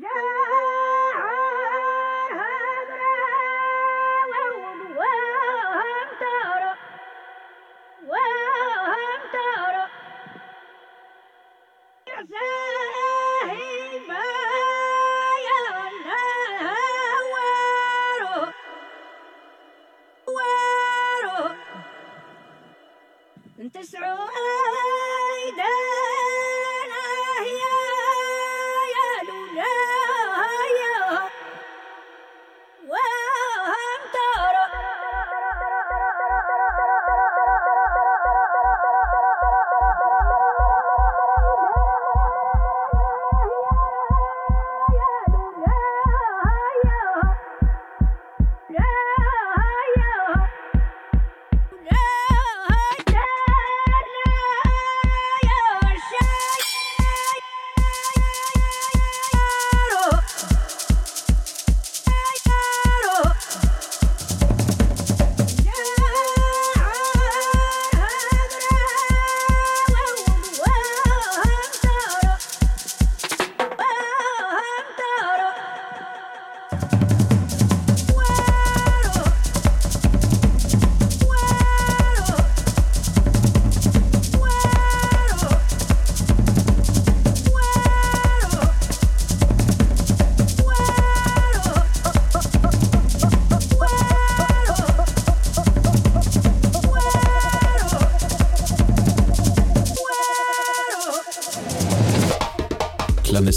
Yes.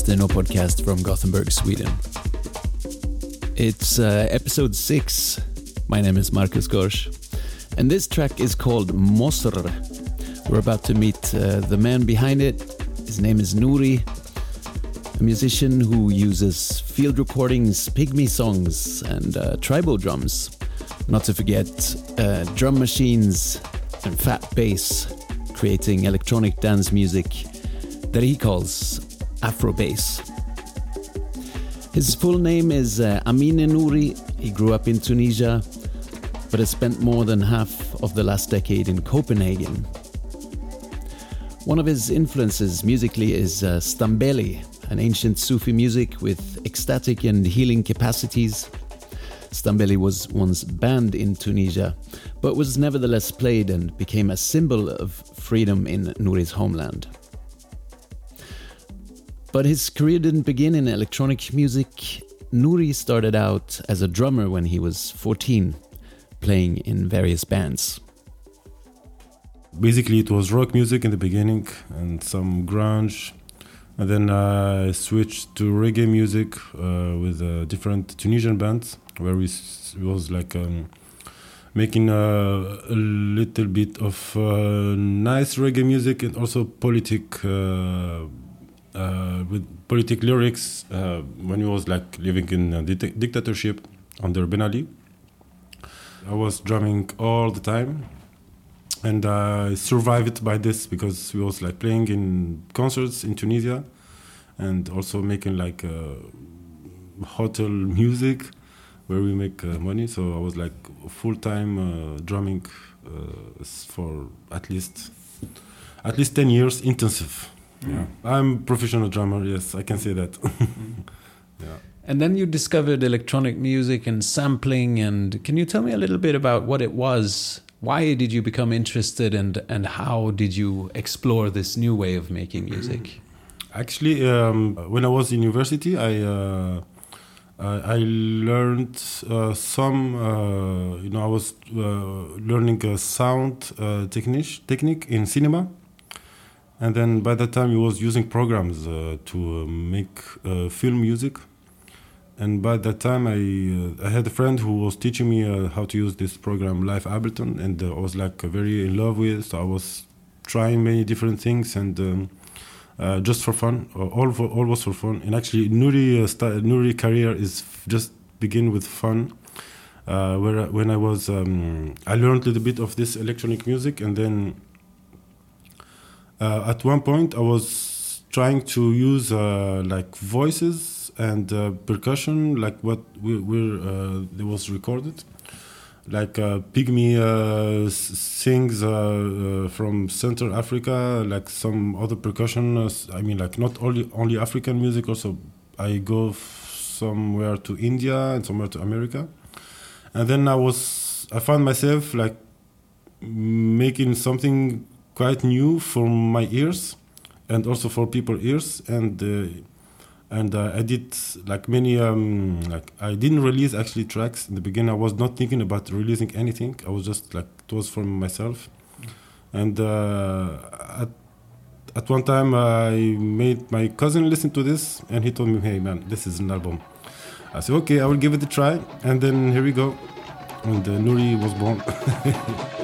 Clandestino podcast from Gothenburg, Sweden. It's uh, episode 6. My name is Marcus Gorsch, and this track is called Mosr. We're about to meet uh, the man behind it. His name is Nouri, a musician who uses field recordings, pygmy songs, and uh, tribal drums. Not to forget uh, drum machines and fat bass, creating electronic dance music that he calls Afro bass. His full name is uh, Amine Nouri. He grew up in Tunisia, but has spent more than half of the last decade in Copenhagen. One of his influences musically is uh, Stambeli, an ancient Sufi music with ecstatic and healing capacities. Stambeli was once banned in Tunisia, but was nevertheless played and became a symbol of freedom in Nouri's homeland. But his career didn't begin in electronic music. Nouri started out as a drummer when he was 14, playing in various bands. Basically, it was rock music in the beginning and some grunge. And then I switched to reggae music uh, with uh, different Tunisian bands, where we was like um, making uh, a little bit of uh, nice reggae music and also politic uh, with politic lyrics uh, when he was like living in a di- dictatorship under Ben Ali. I was drumming all the time, and I survived by this because he was like playing in concerts in Tunisia, and also making like uh, hotel music where we make uh, money. So I was like full time uh, drumming uh, for at least at least ten years intensive. Yeah, I'm professional drummer. Yes, I can say that. yeah. And then you discovered electronic music and sampling. And can you tell me a little bit about what it was? Why did you become interested, and and how did you explore this new way of making music? Actually, um, when I was in university, I uh, I learned uh, some. Uh, you know, I was uh, learning a sound uh, technique technique in cinema and then by that time he was using programs uh, to uh, make uh, film music. And by that time I, uh, I had a friend who was teaching me uh, how to use this program live ableton. And uh, i was like very in love with it. So i was trying many different things and um, just for fun. All for all was for fun. And actually nouri nouri career is just begin with fun. Where when i was um, i learned a little bit of this electronic music and then uh, at one point I was trying to use uh, like voices and uh, percussion, like what we, we uh, was recorded, like uh, pygmy uh, sings from Central Africa, like some other percussion. I mean, like not only only African music, also I go somewhere to India and somewhere to America, and then I was I found myself like making something quite new for my ears and also for people ears and uh, and uh, I did like many um, like I didn't release actually tracks in the beginning. I was not thinking about releasing anything. I was just like it was for myself, and uh, at at one time I made my cousin listen to this, and he told me, "Hey man, this is an album." I said, "Okay, I will give it a try," and then here we go, and uh, Nuri was born.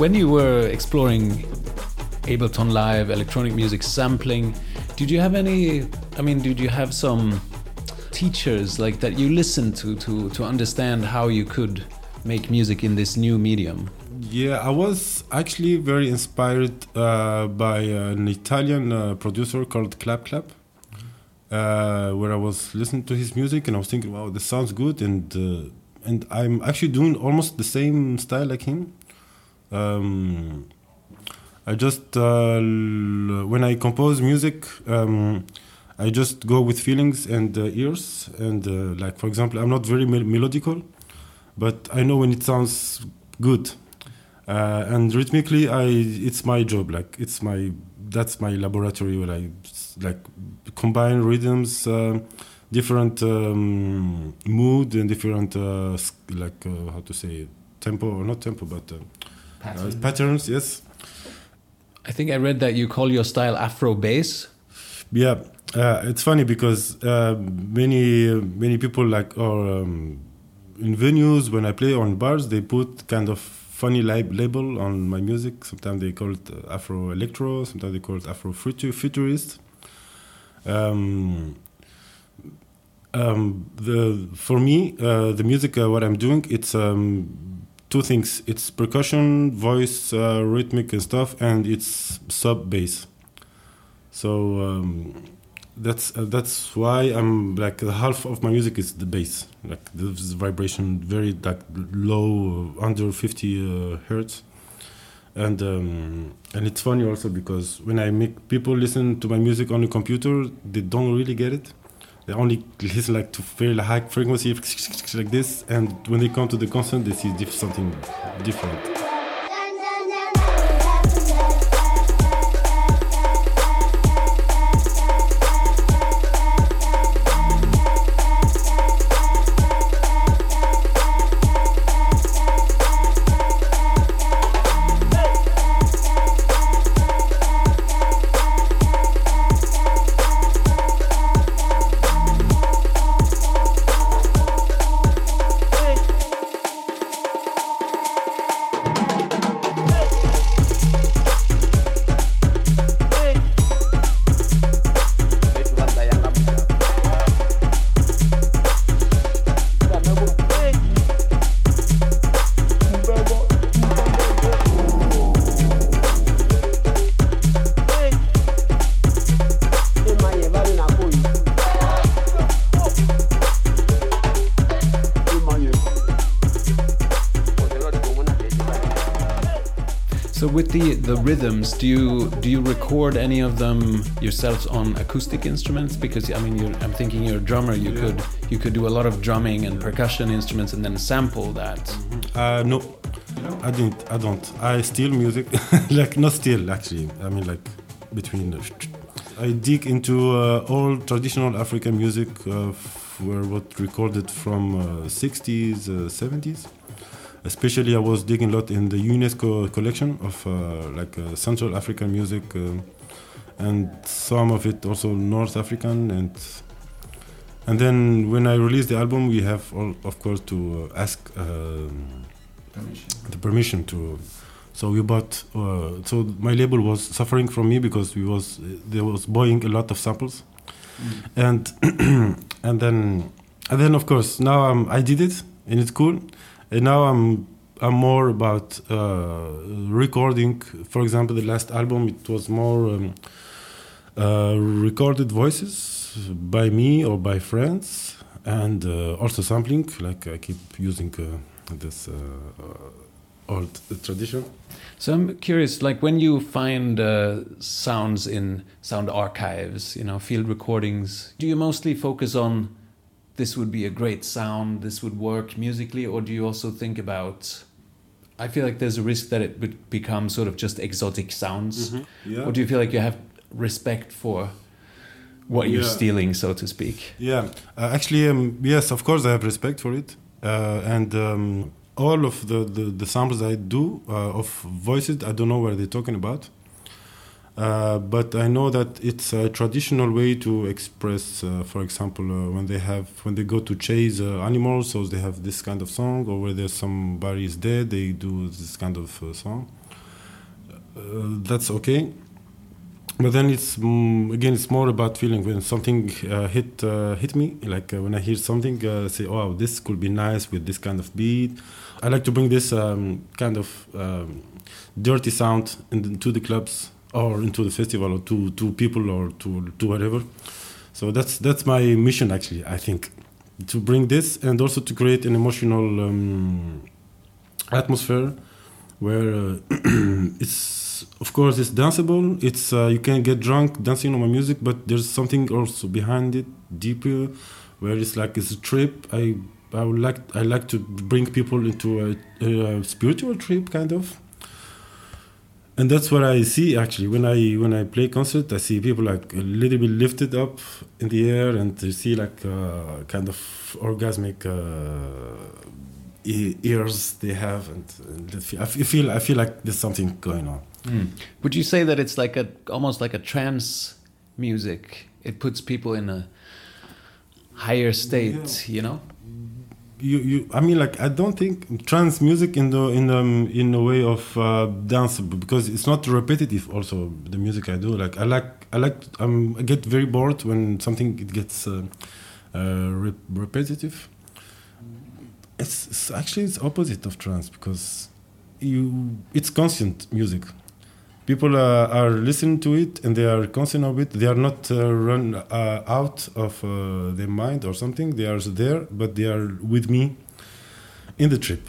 when you were exploring Ableton Live, electronic music sampling, did you have any? I mean, did you have some teachers like that you listened to to to understand how you could make music in this new medium? Yeah, I was actually very inspired uh, by an Italian uh, producer called Clap Clap, uh, where I was listening to his music and I was thinking, wow, this sounds good, and uh, and I'm actually doing almost the same style like him. Um, I just uh, when I compose music, um, I just go with feelings and uh, ears, and uh, like for example, I'm not very mel- melodical, but I know when it sounds good. Uh, and rhythmically i it's my job like it's my that's my laboratory where I like combine rhythms uh, different um, mood and different uh, like how to say tempo or not tempo but uh, patterns yes I think I read that you call your style Afro bass. yeah uh, it's funny because uh, many many people like or um, in venues when i play on bars they put kind of funny lab- label on my music sometimes they call it uh, afro electro sometimes they call it Afro futurist. um, um, the for me uh, the music uh, what i'm doing it's um, two things. It's percussion voice uh, rhythmic and stuff and it's sub bass. So um, that's uh, that's why I'm like half of my music is the bass, like this vibration, very like low, uh, under 50 uh, hertz, and um, and it's funny also because when I make people listen to my music on the computer, they don't really get it. They only listen like to very high frequency like this, and when they come to the concert, they see something different. The the rhythms, do you do you record any of them yourselves on acoustic instruments? Because I mean, I'm thinking you're a drummer. You Yeah. could you could do a lot of drumming and percussion instruments and then sample that. Uh, no, I didn't. I don't. I steal music, like not steal actually. I mean like between. The I dig into uh, old traditional African music, uh, what recorded from uh, 60s, uh, 70s. Especially, I was digging a lot in the UNESCO collection of uh, like uh, Central African music, uh, and some of it also North African and. And then when I released the album, we have, all, of course, to uh, ask um, the permission to. So we bought. Uh, so my label was suffering from me because we was there was buying a lot of samples, and and then and then of course now I did it and it's cool, and now I'm I'm more about uh, recording. For example, the last album it was more um, uh, recorded voices by me or by friends, and uh, also sampling. Like I keep using uh, this uh, uh, old tradition. So I'm curious, like when you find uh, sounds in sound archives, you know, field recordings, do you mostly focus on this would be a great sound, this would work musically, or do you also think about? I feel like there's a risk that it would become sort of just exotic sounds. Yeah. Or do you feel like you have respect for what you're stealing, so to speak? Yeah, uh, actually, um, yes, of course, I have respect for it, uh, and um, all of the, the, the samples I do uh, of voices, I don't know what they're talking about, uh, but I know that it's a traditional way to express. Uh, for example, uh, when they have when they go to chase uh, animals, so they have this kind of song, or where there's somebody is dead, they do this kind of uh, song. That's okay but then it's mm, again it's more about feeling when something hit hit me like when i hear something say oh this could be nice with this kind of beat i like to bring this um, kind of um, dirty sound into the clubs or into the festival or to to people or to to whatever. So that's that's my mission actually i think to bring this and also to create an emotional um, atmosphere where uh, it's of course it's danceable. It's uh, you can get drunk dancing on my music but there's something also behind it deeper where it's like it's a trip. I i would like i like to bring people into a, a spiritual trip kind of and that's what i see actually when i when i play concert i see people like a little bit lifted up in the air and you see like uh, kind of orgasmic uh, ears they have and, and I feel- I feel i feel like there's something going on Would you say that it's like a almost like a trance music? It puts people in a higher state, you know? You, you I mean like I don't think trance music in the in um in a way of uh, dance because it's not repetitive also the music I do. Like I like I like um, I get very bored when something it gets uh, uh, re- repetitive. It's, it's actually it's opposite of trance because you it's constant music people uh, are listening to it and they are conscious of it. They are not uh, run uh, out of uh, their mind or something. They are there but they are with me in the trip.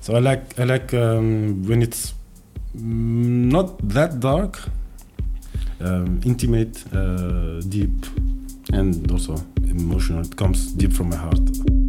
So i like i like um, when it's mm, not that dark um, intimate uh, deep and also emotional. It comes deep from my heart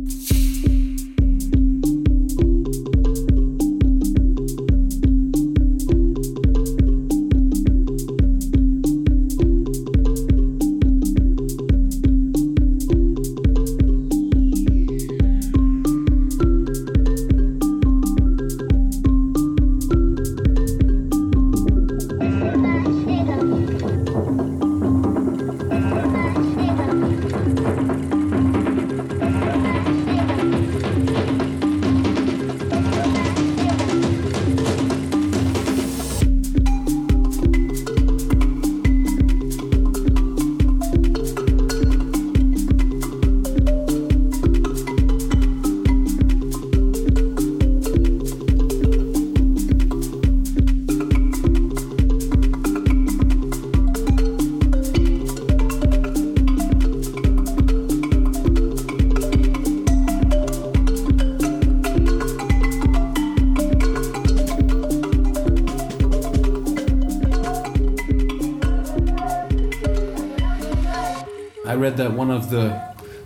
read that one of the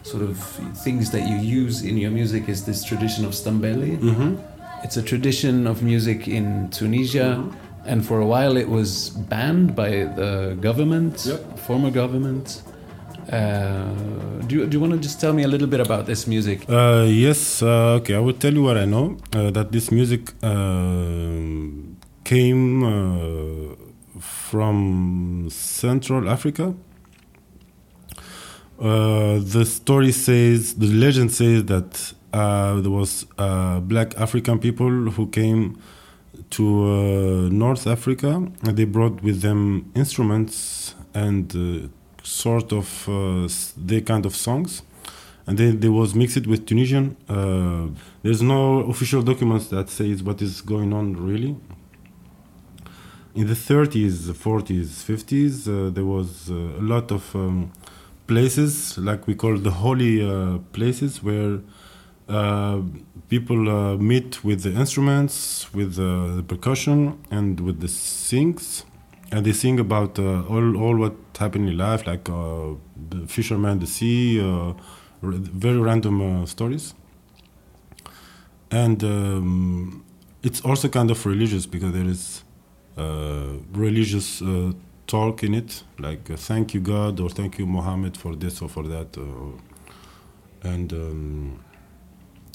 sort of things that you use in your music is this tradition of stambeli. Mm-hmm. It's a tradition of music in Tunisia, and for a while it was banned by the government, Yep. former government. Uh, do you, do you want to just tell me a little bit about this music? Uh, yes, uh, okay, I will tell you what I know. Uh, that this music um came uh, from Central Africa. Uh, the story says, the legend says that uh, there was uh, black African people who came to uh, North Africa and they brought with them instruments and uh, sort of uh, their kind of songs and then they was mixed with Tunisian. There's no official documents that says what is going on really. In the 30s, 40s, 50s, uh, there was a lot of um, places, like we call the holy uh, places, where uh, people uh, meet with the instruments, with the percussion, and with the sings, and they sing about uh, all all what happened in life, like uh, the fisherman, the sea, uh, very random stories. And um, it's also kind of religious because there is religious talk in it, like uh, "Thank you God" or "Thank you Muhammad for this or for that," uh, and um,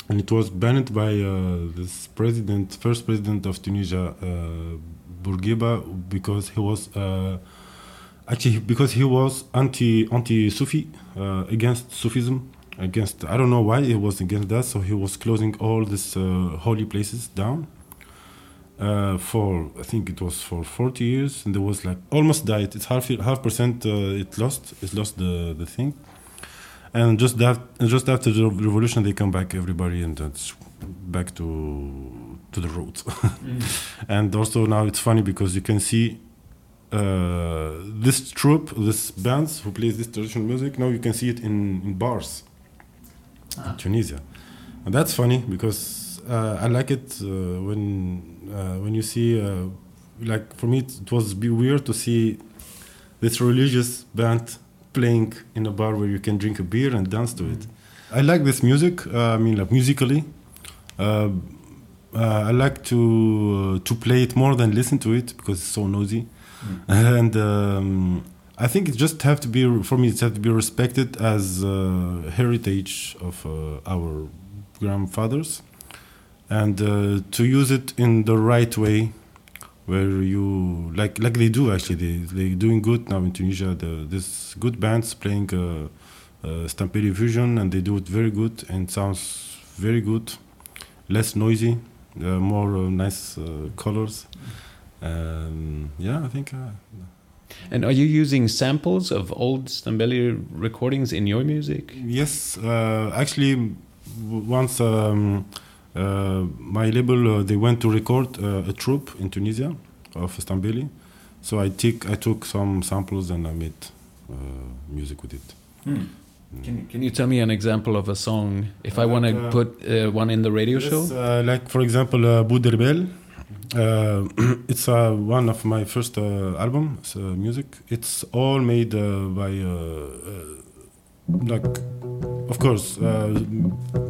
and it was banned by uh, this president, first president of Tunisia, uh, Bourguiba, because he was actually because he was anti anti Sufi against Sufism against I don't know why he was against that so he was closing all these uh, holy places down uh, for I think it was for 40 years and there was like almost died. It's half half percent uh, it lost it lost the the thing. And just that just after the revolution they come back everybody and that's back to to the roots. And also now it's funny because you can see uh, this troupe, this bands who plays this traditional music, now you can see it in, in bars. In Tunisia. And that's funny because uh, I like it uh, when uh, when you see, uh, like for me, it, was weird to see this religious band playing in a bar where you can drink a beer and dance to it. I like this music. Uh, I mean, like musically. Uh, uh, I like to uh, to play it more than listen to it because it's so noisy, and um, I think it just have to be for me. It have to be respected as uh, heritage of uh, our grandfathers, and uh, to use it in the right way, where you like like they do actually. They they doing good now in Tunisia. The, there's good bands playing uh, uh, Stambeli Fusion, and they do it very good and sounds very good, less noisy uh, more uh, nice uh, colors. Um, yeah, I think. Uh, And are you using samples of old Stambeli recordings in your music? yes, uh, actually, once um, my label uh, they went to record uh, a troupe in Tunisia of Stambeli, so I took I took some samples and I made uh, music with it. Can, can you tell me an example of a song if I want to uh, put uh, one in the radio show? Yes, uh, like for example, uh, Bouderbel. Uh, it's uh, one of my first uh, albums, uh, music. It's all made uh, by, uh, uh, like, of course, uh,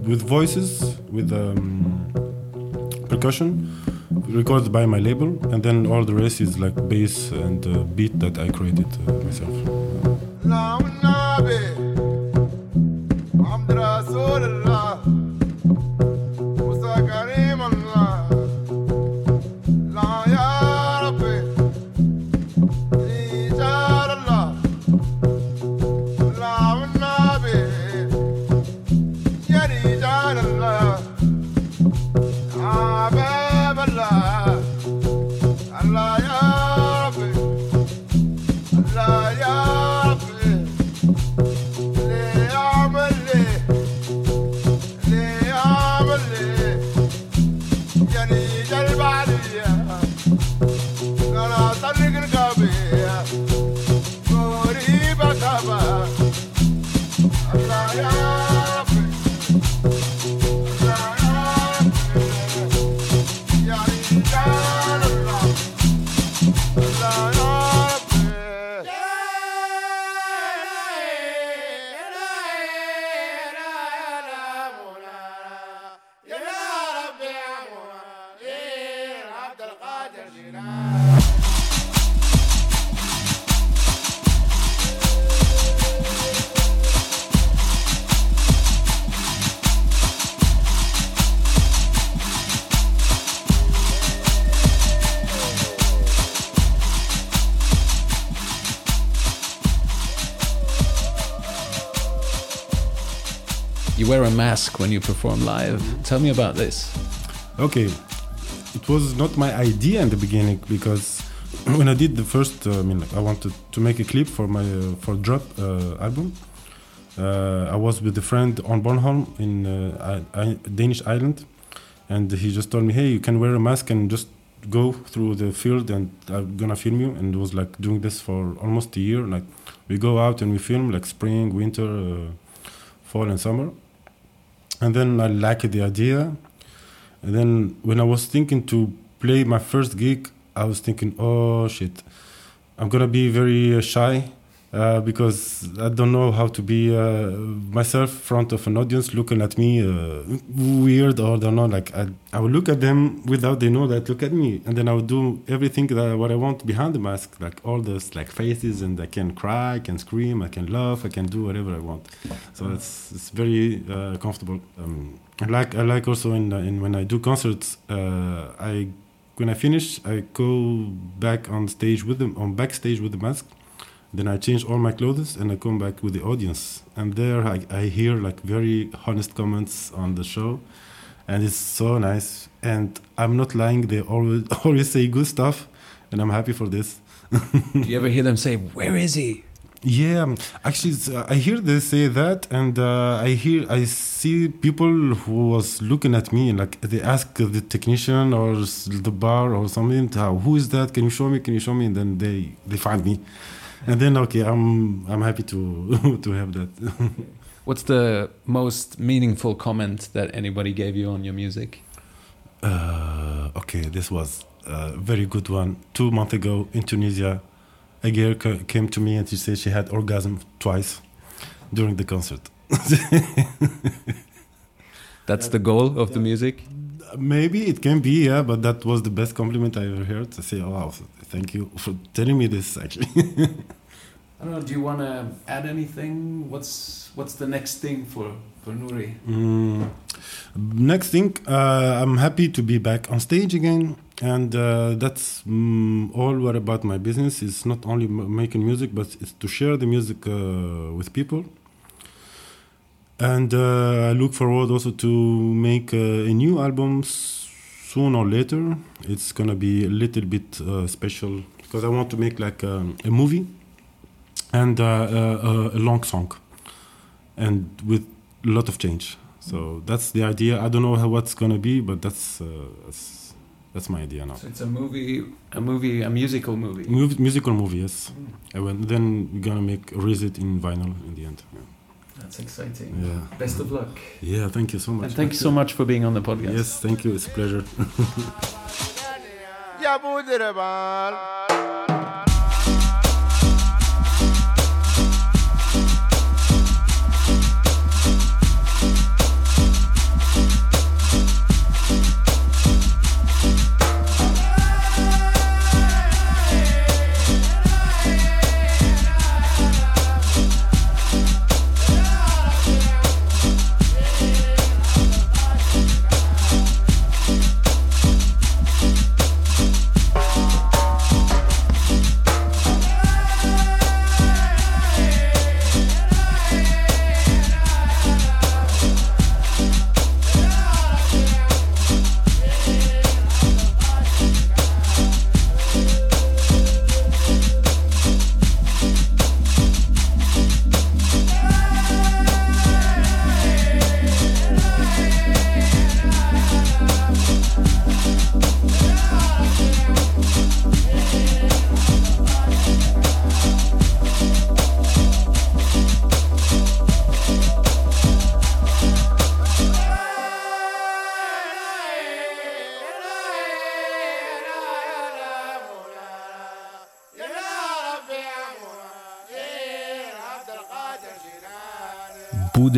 with voices, with um, percussion, recorded by my label, and then all the rest is like bass and uh, beat that I created uh, myself. I'm gonna go. Wear a mask when you perform live. Tell me about this. Okay, it was not my idea in the beginning because when I did the first, uh, I mean, like, I wanted to make a clip for my uh, for drop uh, album. Uh, I was with a friend on Bornholm in uh, I, I, Danish island, and he just told me, "Hey, you can wear a mask and just go through the field, and I'm gonna film you." And it was like doing this for almost a year. Like we go out and we film like spring, winter, uh, fall, and summer. And then I liked the idea. And then when I was thinking to play my first gig, I was thinking, oh shit, I'm gonna be very uh, shy uh, because I don't know how to be uh, myself front of an audience looking at me uh, weird or don't know. Like I, I would look at them without they know that look at me, and then I would do everything that what I want behind the mask, like all those like faces, and I can cry, I can scream, I can laugh, I can do whatever I want. So it's it's very uh, comfortable. Um, I like I like also in, in when I do concerts, uh, I when I finish, I go back on stage with them on backstage with the mask. Then I change all my clothes and I come back with the audience. And there I, I hear like very honest comments on the show, and it's so nice. And I'm not lying; they always always say good stuff, and I'm happy for this. Do you ever hear them say, "Where is he"? Yeah, um, actually, uh, I hear they say that, and uh, I hear I see people who was looking at me like they ask the technician or the bar or something, who is that? Can you show me? Can you show me? And then they they find me, and then okay, I'm I'm happy to to have that. What's the most meaningful comment that anybody gave you on your music? Uh, okay, this was a very good one. Two months ago in Tunisia, a girl ca- came to me and she said she had orgasm twice during the concert. That's the goal of the music. Maybe it can be, yeah, but that was the best compliment I ever heard. I say, oh, wow, thank you for telling me this. Actually, I don't know. Do you want to add anything? What's What's the next thing for for Nuri? Mm, next thing, uh, I'm happy to be back on stage again, and uh, that's mm, all what about my business. It's not only m- making music, but it's to share the music uh, with people. And uh, I look forward also to make uh, a new album soon or later. It's gonna be a little bit uh, special because I want to make like um, a movie and uh, uh, a long song, and with a lot of change. So that's the idea. I don't know how what's gonna be, but that's uh, that's, that's my idea now. So it's a movie, a movie, a musical movie. Mu- musical movie, yes. And then we're gonna make release it in vinyl in the end. Yeah. That's exciting. Yeah. Best of luck. Yeah. Thank you so much. And thank you so much for being on the podcast. Yes, thank you. It's a pleasure.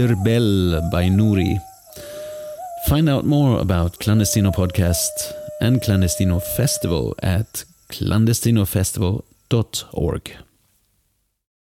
Der Bell by Nuri. Find out more about Clandestino Podcast and Clandestino Festival at clandestinofestival.org.